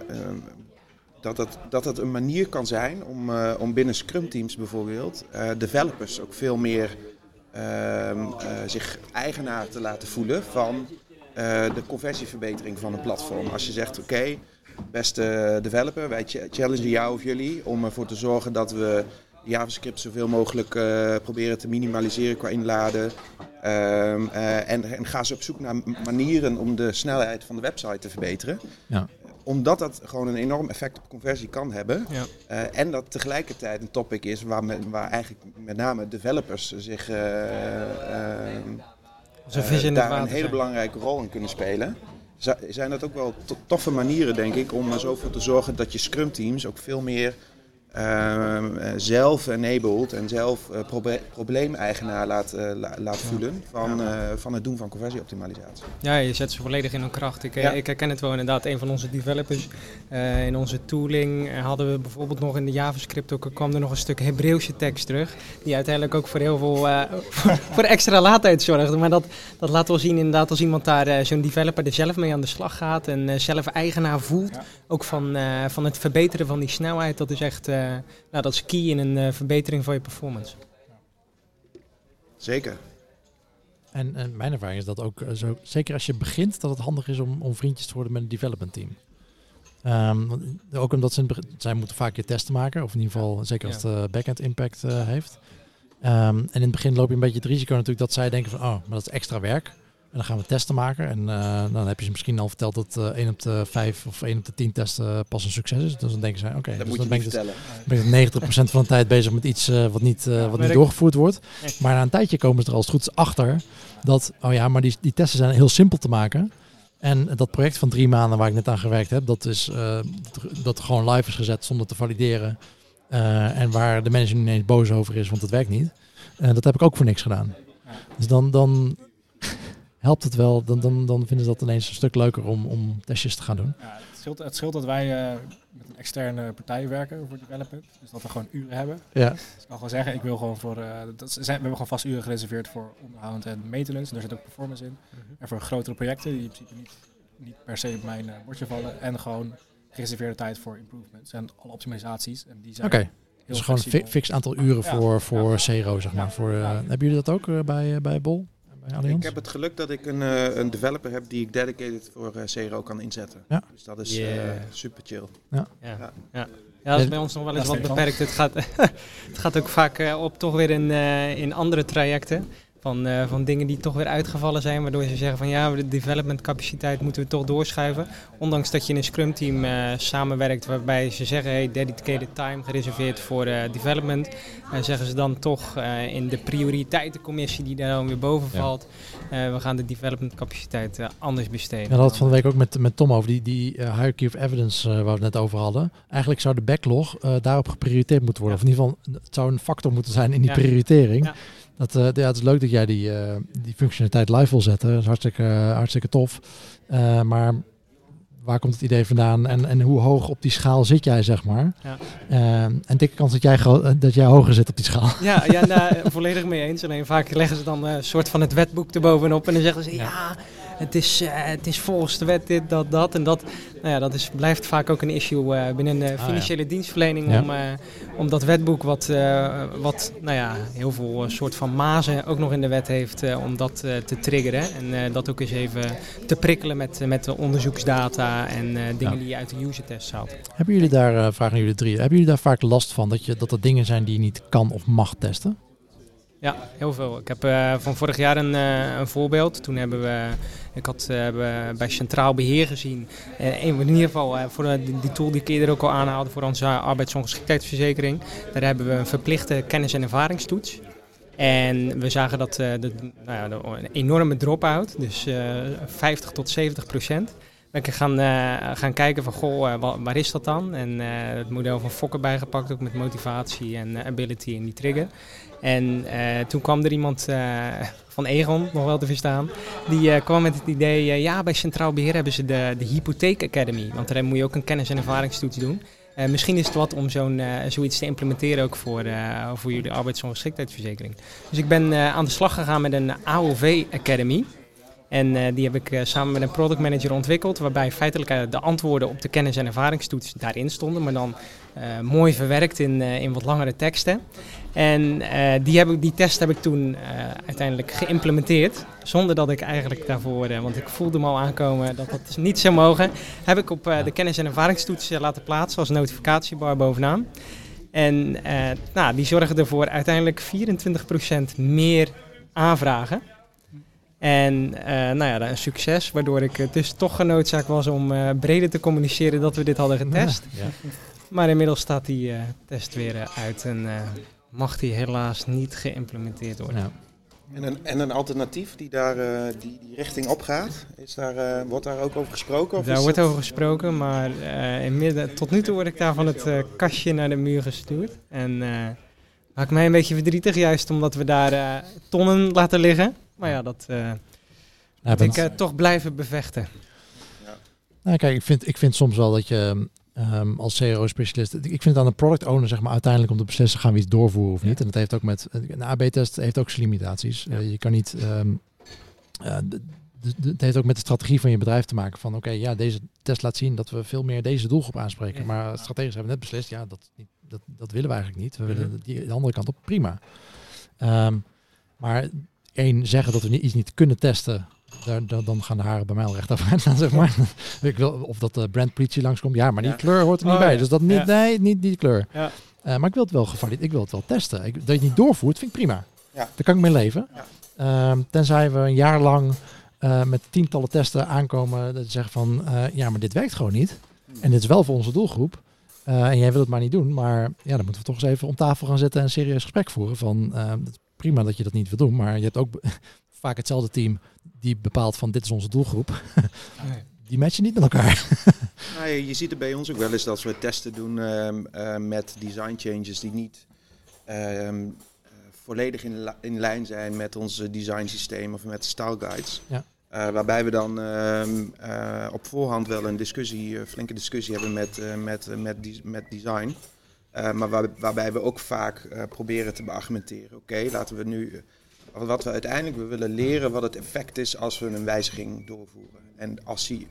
dat, het, dat het een manier kan zijn om, eh, om binnen Scrum teams bijvoorbeeld eh, developers ook veel meer ehm, eh, zich eigenaar te laten voelen van eh, de conversieverbetering van een platform. Als je zegt, oké, beste developer, wij ch- challengen jou of jullie om ervoor te zorgen dat we JavaScript zoveel mogelijk eh, proberen te minimaliseren qua inladen. Ehm, eh, en, en ga ze op zoek naar manieren om de snelheid van de website te verbeteren. Ja. Omdat dat gewoon een enorm effect op conversie kan hebben. Ja. Eh, en dat tegelijkertijd een topic is waar, me- waar eigenlijk met name developers zich het daar een hele belangrijke rol in kunnen spelen. Zijn dat ook wel to- toffe manieren, denk ik, om er zo voor te zorgen dat je Scrum teams ook veel meer ehm, eh, zelf-enabled en zelf eh, proble- probleemeigenaar laat, eh, la- laat voelen van, van het doen van conversieoptimalisatie. Ja, je zet ze volledig in hun kracht. Ik, Ja. ik herken het wel inderdaad. Een van onze developers in onze tooling hadden we bijvoorbeeld nog in de JavaScript ook, kwam er nog een stuk Hebreeuwse tekst terug. Die uiteindelijk ook voor heel veel eh, voor extra laadtijd zorgde. Maar dat, dat laat wel zien inderdaad als iemand daar, zo'n developer er zelf mee aan de slag gaat en zelf eigenaar voelt. Ja. Ook van, van het verbeteren van die snelheid. Dat is echt nou, dat is key in een eh, verbetering van je performance. Zeker. En, en mijn ervaring is dat ook eh, zo, zeker als je begint, dat het handig is om, om vriendjes te worden met een development team. Ehm, ook omdat ze in het begin- zij moeten vaak je testen maken, of in ieder geval zeker als het eh, backend impact eh, heeft. Ehm, en in het begin loop je een beetje het risico natuurlijk dat zij denken van, oh, maar dat is extra werk. En dan gaan we testen maken. En eh, dan heb je ze misschien al verteld dat eh 1 op de 5 of 1 op de 10 testen pas een succes is. Dus dan denken zij, oké, dat dus dan ben ik, dus, ben ik 90% van de tijd bezig met iets eh, wat niet, eh, wat niet doorgevoerd wordt. Maar na een tijdje komen ze er als het goed is achter dat, oh ja, maar die, die testen zijn heel simpel te maken. En dat project van drie maanden waar ik net aan gewerkt heb, dat is eh, dat, dat gewoon live is gezet zonder te valideren. Eh, en waar de manager nu ineens boos over is, want het werkt niet. Eh, dat heb ik ook voor niks gedaan. Dus dan, dan helpt het wel. Dan, dan, dan vinden ze dat ineens een stuk leuker om, om testjes te gaan doen. Ja, het, scheelt, het scheelt dat wij eh, met een externe partij werken voor development. Dus dat we gewoon uren hebben. Ja, Dus ik kan gewoon zeggen, ik wil gewoon voor... eh, dat zijn, we hebben gewoon vast uren gereserveerd voor onderhoud en maintenance. Daar zit ook performance in. En voor grotere projecten die in principe niet, niet per se op mijn eh, bordje vallen. En gewoon gereserveerde tijd voor improvements en alle optimalisaties. En die zijn Dus gewoon een fi- fix aantal uren Ja. voor, voor CRO, zeg maar. Ja. Voor, eh, Ja. Hebben jullie dat ook bij, bij Bol? Bij Allianz? Ik heb het geluk dat ik een, eh, een developer heb die ik dedicated voor eh, CRO kan inzetten. Ja. Dus dat is Yeah. eh, super chill. Ja. Ja. Ja. Ja, dat is bij ons nog wel eens wat beperkt. Het gaat, het gaat ook vaak op toch weer in, eh, in andere trajecten. Van, eh, van dingen die toch weer uitgevallen zijn. Waardoor ze zeggen van ja, de development capaciteit moeten we toch doorschuiven. Ondanks dat je in een scrum team eh, samenwerkt waarbij ze zeggen hey, dedicated time gereserveerd voor eh, development. eh, zeggen ze dan toch eh, in de prioriteitencommissie die daar dan weer boven Ja. valt. eh, we gaan de development capaciteit eh, anders besteden. Ja, dat had van de week ook met, met Tom over, die, die hierarchy of evidence waar we het net over hadden. Eigenlijk zou de backlog eh, daarop geprioriteerd moeten worden. Ja. Of in ieder geval, het zou een factor moeten zijn in die Ja. prioritering. Dat, eh, ja, het is leuk dat jij die, eh, die functionaliteit live wil zetten. Dat is hartstikke, hartstikke tof. Eh, maar waar komt het idee vandaan en, en hoe hoog op die schaal zit jij, zeg maar? Ja. En dikke kans dat jij, dat jij hoger zit op die schaal. Ja, ja nou, volledig mee eens. Alleen vaak leggen ze dan een soort van het wetboek erbovenop en dan zeggen ze ja, het, is, eh, het is volgens de wet dit, dat, dat. En dat, nou ja, dat is, blijft vaak ook een issue eh, binnen de Ah, financiële dienstverlening Ja. om, eh, om dat wetboek wat, eh, wat nou ja, heel veel eh, soort van mazen ook nog in de wet heeft, eh, om dat eh, te triggeren. En eh, dat ook eens even te prikkelen met, met de onderzoeksdata en eh, dingen Ja. die je uit de user test haalt. Hebben jullie daar, eh vragen jullie drie, hebben jullie daar vaak last van dat, je, dat er dingen zijn die je niet kan of mag testen? Ja, heel veel. Ik heb eh, van vorig jaar een, eh, een voorbeeld. Toen hebben we, ik had we bij Centraal Beheer gezien. eh, in ieder geval voor die tool die ik eerder ook al aanhaalde voor onze arbeidsongeschiktheidsverzekering. Daar hebben we een verplichte kennis- en ervaringstoets. En we zagen dat nou ja, een enorme drop-out, dus eh 50 tot 70 procent. Ik gaan, eh, gaan kijken van, goh, eh, wa- waar is dat dan? En eh, het model van Fokker bijgepakt, ook met motivatie en ability en die trigger. En toen kwam er iemand van Egon, nog wel te verstaan, die kwam met het idee, ja, bij Centraal Beheer hebben ze de, de Hypotheek Academy. Want daar moet je ook een kennis- en ervaringstoets doen. Misschien is het wat om zo'n, zoiets te implementeren ook voor, voor jullie arbeidsongeschiktheidsverzekering. Dus ik ben aan de slag gegaan met een AOV Academy. En die heb ik samen met een product manager ontwikkeld, waarbij feitelijk de antwoorden op de kennis- en ervaringstoets daarin stonden, maar dan mooi verwerkt in, in wat langere teksten. En die, heb ik, die test heb ik toen uiteindelijk geïmplementeerd, zonder dat ik eigenlijk daarvoor, want ik voelde me al aankomen dat dat dus niet zou mogen, heb ik op de kennis- en ervaringstoets laten plaatsen als notificatiebar bovenaan. En nou, die zorgen ervoor uiteindelijk 24% meer aanvragen. En uh, nou ja, een succes, waardoor ik dus toch genoodzaakt was om uh, breder te communiceren dat we dit hadden getest. Ja. Maar inmiddels staat die uh, test weer uit en mag die helaas niet geïmplementeerd worden. Ja. En, een, en een alternatief die daar die, die richting op gaat, is daar, wordt daar ook over gesproken? Of daar wordt over gesproken, maar in tot nu toe word ik daar van het kastje naar de muur gestuurd. En maakt mij een beetje verdrietig, juist omdat we daar tonnen laten liggen. Maar ja, dat uh, moet ik uh, toch blijven bevechten. Ja. Nou, kijk, ik vind, ik vind soms wel dat je um, als CRO-specialist, ik vind het aan de product owner zeg maar uiteindelijk om te beslissen gaan we iets doorvoeren of niet. En dat heeft ook met een AB-test heeft ook zijn limitaties. Ja. Uh, je kan niet. Um, het heeft ook met de strategie van je bedrijf te maken. Van oké, okay, ja, deze test laat zien dat we veel meer deze doelgroep aanspreken. Ja. Maar strategisch hebben we net beslist, ja, dat, dat, dat willen we eigenlijk niet. We willen die, de andere kant op, prima. Um, maar één zeggen dat we iets niet kunnen testen, daar, dan gaan de haren bij mij al recht af aan, zeg maar. ik wil, of dat de brandpolitie langskomt, ja, maar die kleur hoort er niet oh, bij. Dus dat niet, nee, niet die kleur. Uh, maar ik wil het wel gevalideerd, ik wil het wel testen. Ik, dat je het niet doorvoert, vind ik prima. Daar kan ik mee leven. Uh, tenzij we een jaar lang uh, met tientallen testen aankomen dat je zegt van, uh, ja, maar dit werkt gewoon niet. Hmm. En dit is wel voor onze doelgroep. en jij wil het maar niet doen, maar ja, dan moeten we toch eens even om tafel gaan zitten en een serieus gesprek voeren. Van, prima dat je dat niet wil doen, maar je hebt ook vaak hetzelfde team die bepaalt van dit is onze doelgroep. Nee. Die matchen niet met elkaar. nou, je ziet er bij ons ook wel eens dat we testen doen uh, met design changes die niet uh, volledig in, in, lijn zijn met onze design systeem of met style guides. Ja. Uh, waarbij we dan uh, op voorhand wel een discussie, flinke discussie hebben met, met, met, met design. Uh, maar waar, waarbij we ook vaak uh, proberen te beargumenteren. Oké, laten we nu. Wat we uiteindelijk we willen leren wat het effect is als we een wijziging doorvoeren. En als hij.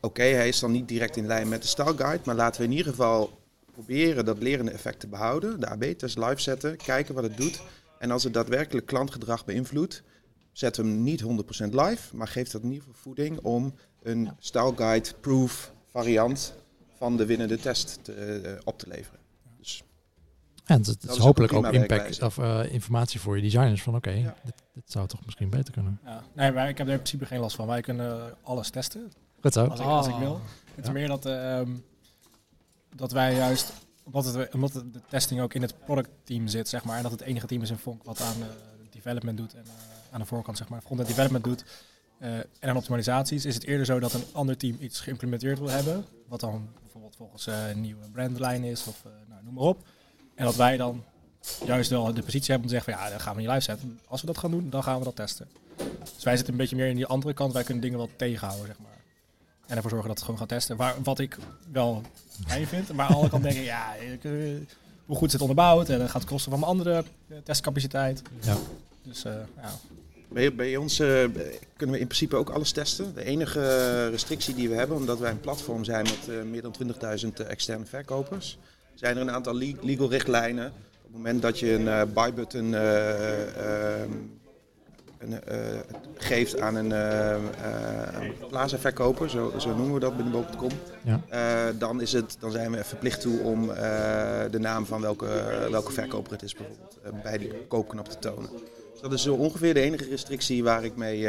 Oké, hij is dan niet direct in lijn met de style guide, maar laten we in ieder geval proberen dat lerende effect te behouden. De AB-test live zetten, kijken wat het doet. En als het daadwerkelijk klantgedrag beïnvloedt, zetten we hem niet 100% live, maar geeft dat in ieder geval voeding om een style guide proof variant van de winnende test te, uh, op te leveren. En het, is hopelijk ook impact of uh, informatie voor je designers van oké, okay, ja. dit, dit, zou toch misschien beter kunnen. Ja. Nee, maar ik heb er in principe geen last van. Wij kunnen alles testen. Goed zo. Als ik, als ik wil. Oh. Het is meer dat, uh, dat wij juist, omdat, het, omdat de testing ook in het productteam zit, zeg maar, en dat het enige team is in Fonk wat aan uh, development doet en uh, aan de voorkant, zeg maar, front development doet. en aan optimalisaties is het eerder zo dat een ander team iets geïmplementeerd wil hebben, wat dan bijvoorbeeld volgens een nieuwe brandlijn is of nou, noem maar op. En dat wij dan juist wel de positie hebben om te zeggen van ja, dan gaan we niet live zetten. Als we dat gaan doen, dan gaan we dat testen. Dus wij zitten een beetje meer in die andere kant. Wij kunnen dingen wel tegenhouden, zeg maar. En ervoor zorgen dat het gewoon gaan testen. Waar, wat ik wel fijn vind. Maar aan de andere kant denk ik, ja, eh, hoe goed is het onderbouwd? En dat gaat het kosten van mijn andere eh, testcapaciteit. Ja. Dus uh, ja. Bij, bij ons uh, kunnen we in principe ook alles testen. De enige restrictie die we hebben, omdat wij een platform zijn met uh, meer dan 20.000 externe verkopers, zijn er een aantal legal richtlijnen. Op het moment dat je een uh, buy-button uh, uh, geeft aan een plaza-verkoper, zo, zo, noemen we dat binnen Bol.com, ja. dan, is het, dan zijn we verplicht toe om de naam van welke, welke verkoper het is bijvoorbeeld bij die koopknop te tonen. Dus dat is zo ongeveer de enige restrictie waar ik mee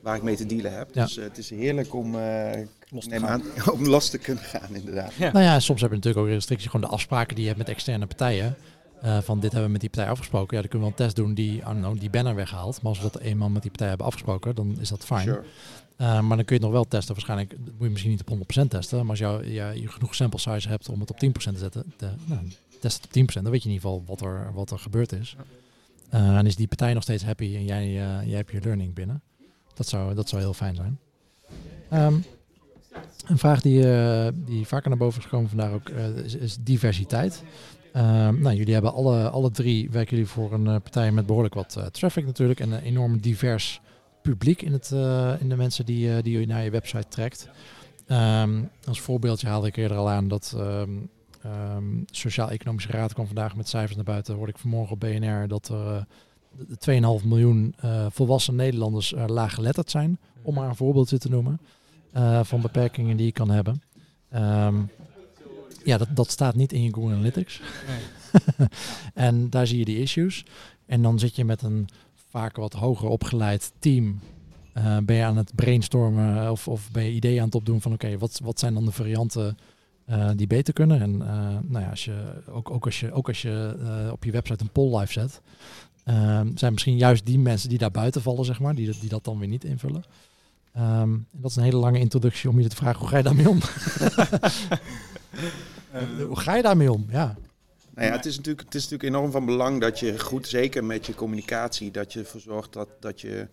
waar ik mee te dealen heb. Ja. Dus uh, het is heerlijk om, uh, los te aan, om los te kunnen gaan, inderdaad. Ja. Nou ja, soms heb je natuurlijk ook restricties, gewoon de afspraken die je hebt met externe partijen. Uh, van dit hebben we met die partij afgesproken. Ja, dan kunnen we een test doen die, know, die banner weghaalt. Maar als we dat eenmaal met die partij hebben afgesproken, dan is dat fijn. Sure. Uh, maar dan kun je het nog wel testen. Waarschijnlijk moet je misschien niet op 100% testen. Maar als jou, ja, je genoeg sample size hebt om het op 10% te zetten, de, nou, test het op 10%. Dan weet je in ieder geval wat er, wat er gebeurd is. Uh, en is die partij nog steeds happy en jij, jij hebt je learning binnen. Dat zou, dat zou heel fijn zijn. Um, Een vraag die, eh, die vaker naar boven is gekomen vandaag ook, eh, is, diversiteit. Ehm, nou, jullie hebben alle, alle drie, werken jullie voor een eh, partij met behoorlijk wat traffic natuurlijk. En een enorm divers publiek in, het, in de mensen die, die je naar je website trekt. Ehm, als voorbeeldje haalde ik eerder al aan dat ehm, Sociaal-Economische Raad kwam vandaag met cijfers naar buiten. Hoorde ik vanmorgen op BNR dat er eh, de 2,5 miljoen volwassen Nederlanders laaggeletterd zijn. Om maar een voorbeeldje te noemen eh, van beperkingen die je kan hebben. Ehm, ja, dat, dat staat niet in je Google Analytics. en daar zie je die issues. En dan zit je met een vaak wat hoger opgeleid team. Eh, ben je aan het brainstormen of, of ben je ideeën aan het opdoen van oké, wat, wat zijn dan de varianten eh, die beter kunnen? En nou ja, als je, ook, ook als je, ook als je op je website een poll live zet, ehm, zijn misschien juist die mensen die daar buiten vallen, zeg maar, die, die dat dan weer niet invullen. Ehm, en dat is een hele lange introductie om je te vragen, hoe ga je daarmee om? hoe ga je daarmee om? Ja. Nou ja, het is, natuurlijk, het is natuurlijk enorm van belang dat je goed, zeker met je communicatie, dat je ervoor zorgt dat, dat je,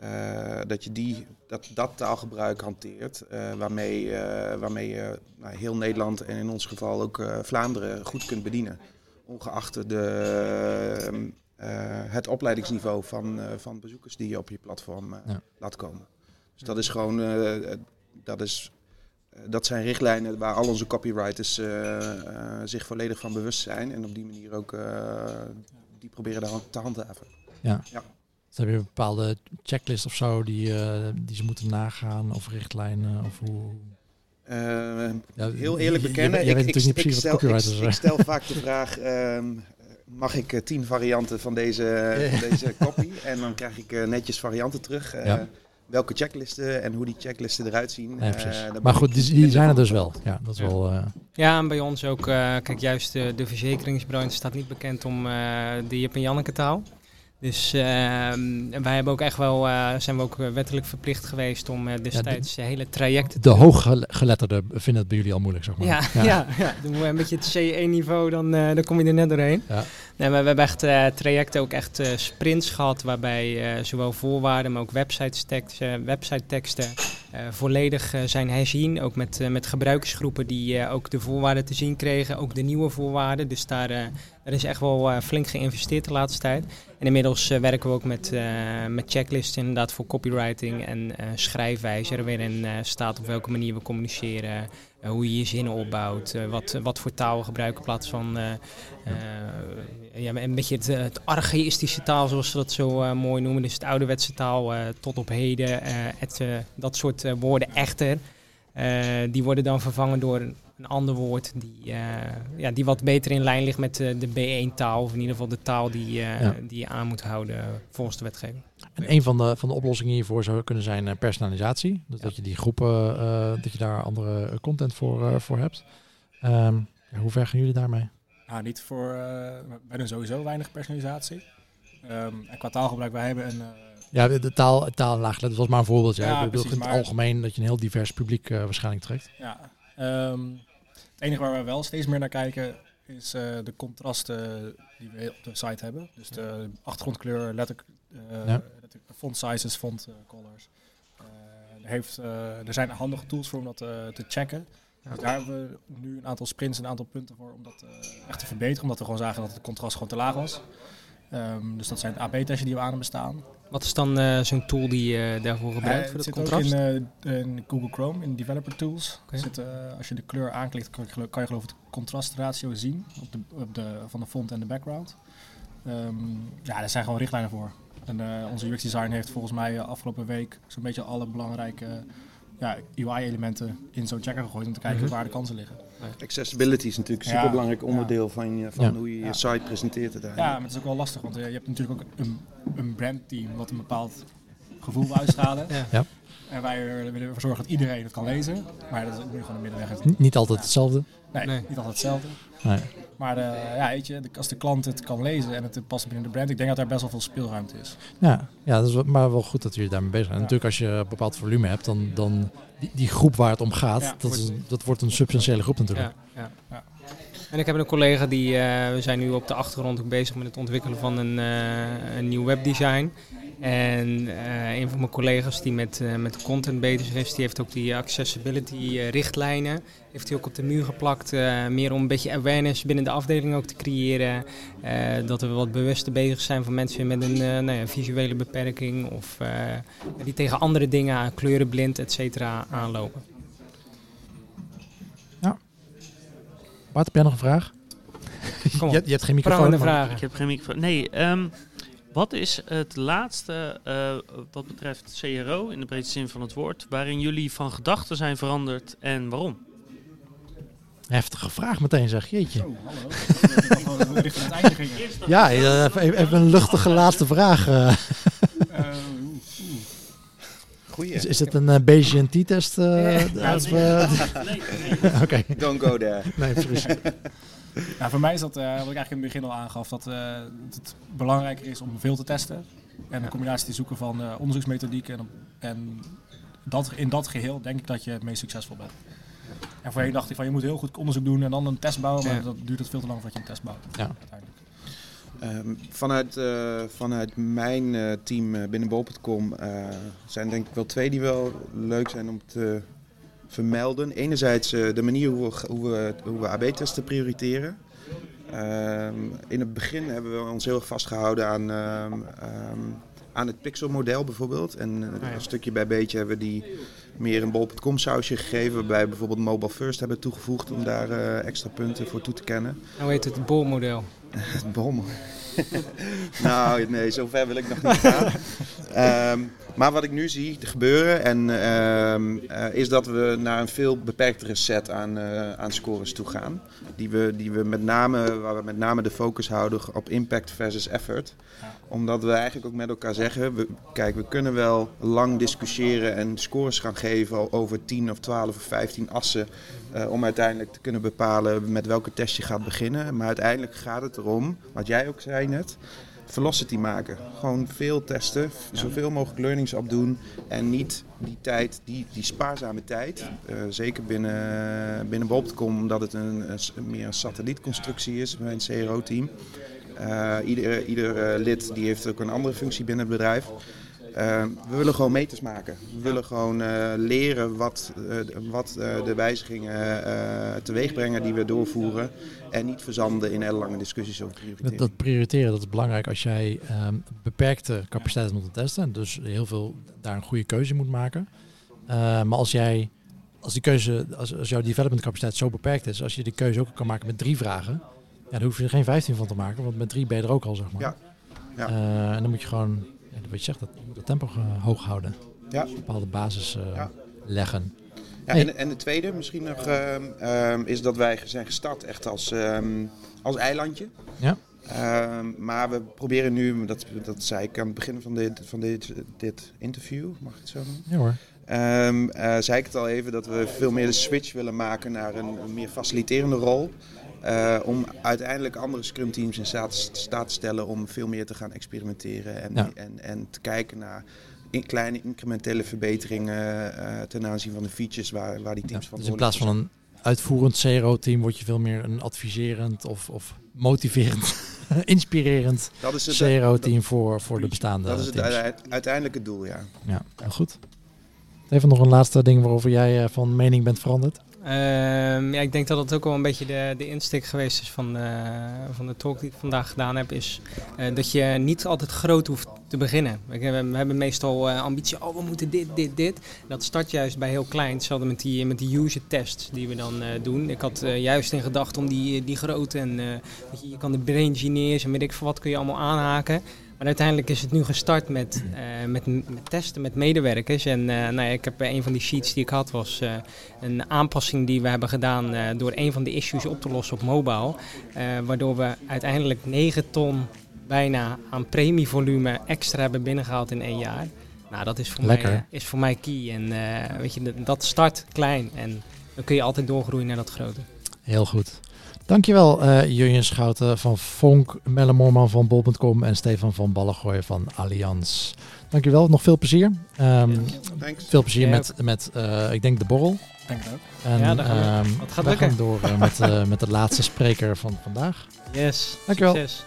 eh, dat, je die, dat, dat taalgebruik hanteert. eh, waarmee, eh, waarmee je nou, heel Nederland en in ons geval ook eh, Vlaanderen goed kunt bedienen. Ongeacht de, eh, het opleidingsniveau van, eh, van bezoekers die je op je platform eh, Ja. laat komen. Dus dat is gewoon, eh, dat is eh, dat zijn richtlijnen waar al onze copywriters eh, zich volledig van bewust zijn. En op die manier ook die proberen daar te handhaven. Dus heb je een bepaalde checklist of zo die, die ze moeten nagaan of richtlijnen of hoe... Ja, heel eerlijk je- je- bekennen, ik, niet stel, ik, vaak de vraag, ehm, mag ik tien varianten van deze, van deze copy? En dan krijg ik netjes varianten terug. Ja. Welke checklisten en hoe die checklisten eruit zien. Eh, maar goed, die, zijn er dus wel. Ja, dat is Ja. wel... eh, Ja, en bij ons ook. eh, kijk, juist de, de verzekeringsbranche staat niet bekend om eh, de Jip en Janneke taal. Dus ehm, en wij hebben ook echt wel, eh, zijn we ook wettelijk verplicht geweest om destijds de hele trajecten de hooggeletterden vinden het bij jullie al moeilijk, zeg maar. Ja, ja. ja, Dan moet je een beetje het CE-niveau, dan, eh, dan kom je er net doorheen. Ja. Nee, maar we hebben echt eh, trajecten, ook echt eh, sprints gehad, waarbij eh, zowel voorwaarden, maar ook website-teksten, website-teksten volledig zijn herzien. Ook met, met gebruikersgroepen die ook de voorwaarden te zien kregen, ook de nieuwe voorwaarden. Dus daar, daar is echt wel flink geïnvesteerd de laatste tijd. En inmiddels werken we ook met, met checklisten inderdaad voor copywriting en eh schrijfwijzer, waarin eh staat op welke manier we communiceren. Eh, hoe je je zinnen opbouwt, eh, wat, wat voor taal gebruiken in plaats van eh, eh, ja, een beetje het, eh, het archaïstische taal, zoals ze dat zo eh, mooi noemen. Dus het ouderwetse taal eh, tot op heden, eh, het, eh, dat soort eh, woorden echter. Eh, die worden dan vervangen door een, ander woord die, eh, ja, die wat beter in lijn ligt met eh, de B1-taal. Of in ieder geval de taal die, eh, Ja. die je aan moet houden volgens de wetgeving. En een van de, van de oplossingen hiervoor zou kunnen zijn eh, personalisatie. Dus dat je die groepen, eh, dat je daar andere content voor, eh, voor hebt. Ehm, hoe ver gaan jullie daarmee? Nou, niet voor. eh wij doen sowieso weinig personalisatie. Ehm, en qua taalgebruik, wij hebben een. eh, Ja, de, taal, taal laaggelet, dat was maar een voorbeeld. Ja, Ja, ik bedoel precies, in het maar- algemeen dat je een heel divers publiek eh, waarschijnlijk trekt. ja, ehm, het enige waar we wel steeds meer naar kijken is eh, de contrasten die we op de site hebben. Dus de achtergrondkleur, letter, eh, Ja. Font sizes, font eh, colors. Eh, er, heeft, eh, er zijn handige tools voor om dat eh, te checken. Dus daar hebben we nu een aantal sprints en een aantal punten voor om dat eh, echt te verbeteren. Omdat we gewoon zagen dat het contrast gewoon te laag was. Ehm, dus dat zijn de AB-testen die we aan hebben staan. Wat is dan eh, zo'n tool die je daarvoor gebruikt Eh, voor het het zit contrast? ook in, eh, in Google Chrome, in Developer Tools. Oké. Zit, eh, als je de kleur aanklikt, kan je, kan je geloof ik het contrastratio zien op de, op de, van de font en de background. Ehm, ja, daar zijn gewoon richtlijnen voor. En eh, onze UX design heeft volgens mij eh, afgelopen week zo'n beetje alle belangrijke ja, UI-elementen in zo'n checker gegooid om te kijken Mhm. waar de kansen liggen. Accessibility is natuurlijk een Ja. superbelangrijk onderdeel van, je, van Ja. hoe je je Ja. site presenteert Ja, uiteindelijk. maar het is ook wel lastig, want eh, je hebt natuurlijk ook een, een brandteam wat een bepaald gevoel wil uitstralen. Ja. Ja. En wij er- willen ervoor zorgen dat iedereen het kan lezen. Maar dat is nu gewoon een middenweg. N- niet altijd hetzelfde. Nee, Nee. niet altijd hetzelfde. Nee. Maar eh, ja, weet je, de- als de klant het kan lezen en het past binnen de brand, ik denk dat daar best wel veel speelruimte is. Ja, ja dat is wel- maar wel goed dat jullie daarmee bezig zijn. Ja. Natuurlijk als je een bepaald volume hebt, dan, dan die, die groep waar het om gaat, Ja, dat, is, een- dat wordt een substantiële groep natuurlijk. Ja, ja. Ja. En ik heb een collega die, eh, we zijn nu op de achtergrond ook bezig met het ontwikkelen van een, eh, een nieuw webdesign. En eh, een van mijn collega's die met, uh, met content bezig is, die heeft ook die accessibility uh, richtlijnen. Heeft hij ook op de muur geplakt. meer om een beetje awareness binnen de afdeling ook te creëren. dat we wat bewuster bezig zijn van mensen met een nou ja, visuele beperking. Of die tegen andere dingen, kleurenblind, et cetera, aanlopen. Ja. Bart, heb jij nog een vraag? Je, je, hebt geen microfoon. vragen. Ik heb geen microfoon. Nee, um, wat is het laatste uh, wat betreft CRO, in de breedste zin van het woord, waarin jullie van gedachten zijn veranderd en waarom? Heftige vraag meteen zeg, jeetje. Oh, hallo. Ja, even, even een luchtige laatste vraag. Uh. Goeie. Is, is het een uh, BGNT-test? Uh, ja, als we... Oké. Don't go there. Nee, precies. Nou, voor mij is dat, uh, wat ik eigenlijk in het begin al aangaf, dat, uh, dat het belangrijker is om veel te testen. En een combinatie te zoeken van uh, onderzoeksmethodieken. En, en dat, in dat geheel denk ik dat je het meest succesvol bent. En voorheen dacht ik van je moet heel goed onderzoek doen en dan een test bouwen. Maar ja. dat duurt het veel te lang voordat je een test bouwt. Ja. Um, vanuit, uh, vanuit mijn uh, team uh, binnen bol.com zijn denk ik wel twee die wel leuk zijn om te vermelden. Enerzijds de manier hoe we, hoe we, hoe we AB-testen prioriteren. Um, in het begin hebben we ons heel erg vastgehouden aan, um, aan het pixelmodel bijvoorbeeld. En oh ja. een stukje bij beetje hebben we die meer een bol.com sausje gegeven. Waarbij we bijvoorbeeld Mobile First hebben toegevoegd om daar extra punten voor toe te kennen. Hoe heet het, het bolmodel? Het nou, nee, zover wil ik nog niet gaan. um, maar wat ik nu zie gebeuren en, um, uh, is dat we naar een veel beperktere set aan, uh, aan scores toe gaan. Die we, die we met name, waar we met name de focus houden op impact versus effort. Omdat we eigenlijk ook met elkaar zeggen, we, kijk, we kunnen wel lang discussiëren en scores gaan geven over 10 of 12 of 15 assen. Uh, om uiteindelijk te kunnen bepalen met welke test je gaat beginnen. Maar uiteindelijk gaat het erom, wat jij ook zei net, velocity maken. Gewoon veel testen, zoveel mogelijk learnings opdoen en niet die tijd, die, die spaarzame tijd, uh, zeker binnen, binnen Bob.com, omdat het een, een, meer een satellietconstructie is bij een CRO-team. Uh, ieder ieder lid die heeft ook een andere functie binnen het bedrijf. Uh, we willen gewoon meters maken. We willen gewoon leren wat, wat de wijzigingen teweeg brengen die we doorvoeren. En niet verzanden in hele lange discussies over prioriteren. Dat, prioriteren dat is belangrijk als jij um, beperkte capaciteit moet testen. En dus heel veel daar een goede keuze moet maken. maar als jij, als die keuze, als, als jouw development capaciteit zo beperkt is, als je die keuze ook kan maken met drie vragen, ja, dan hoef je er geen 15 van te maken, want met drie ben je er ook al, zeg maar. Ja. ja. en dan moet je gewoon wat je zegt, dat, dat tempo hoog houden. Ja. Een bepaalde basis uh, ja. leggen. Ja, hey. en, en de tweede misschien nog uh, um, is dat wij zijn gestart echt als, um, als eilandje. Ja. Maar we proberen nu, dat, dat zei ik aan het begin van dit, van dit, dit interview, mag ik het zo noemen? Ja hoor. Um, uh, zei ik het al even dat we veel meer de switch willen maken naar een, een meer faciliterende rol. Uh, om uiteindelijk andere scrum teams in staat, staat, te stellen om veel meer te gaan experimenteren en, ja. en, en te kijken naar in kleine incrementele verbeteringen uh, ten aanzien van de features waar, waar die teams ja, van Dus in plaats van een uitvoerend CRO-team word je veel meer een adviserend of, of motiverend, inspirerend CRO-team voor, voor de bestaande Dat is het teams. uiteindelijke doel, ja. Ja, goed. Even nog een laatste ding waarover jij uh, van mening bent veranderd. Um, ja, ik denk dat het ook wel een beetje de, de insteek geweest is van, uh, van de talk die ik vandaag gedaan heb. Is uh, dat je niet altijd groot hoeft te beginnen. We, hebben meestal uh, ambitie, oh we moeten dit, dit, dit. Dat start juist bij heel klein. Hetzelfde met die, met die user tests die we dan doen. Ik had juist in gedachten om die, die grote en je, je kan de brain engineers en weet ik veel wat kun je allemaal aanhaken. Maar uiteindelijk is het nu gestart met, uh, met, met, testen met medewerkers. En uh, nou ja, ik heb een van die sheets die ik had, was uh, een aanpassing die we hebben gedaan door een van de issues op te lossen op mobile. waardoor we uiteindelijk 9 ton bijna aan premievolume extra hebben binnengehaald in één jaar. Nou, dat is voor, mij, is voor mij key. En weet je, dat start klein en dan kun je altijd doorgroeien naar dat grote. Heel goed. Dankjewel uh, Jurjen Schouten van Vonk, Melle Moorman van Bol.com en Stefan van Ballengooien van Allianz. Dankjewel, nog veel plezier. Um, veel plezier met, met uh, ik denk de borrel. Denk het ook. En, ja, dat gaat, um, we lukken. gaan door uh, met, met de laatste spreker van vandaag. Yes, Dankjewel. succes.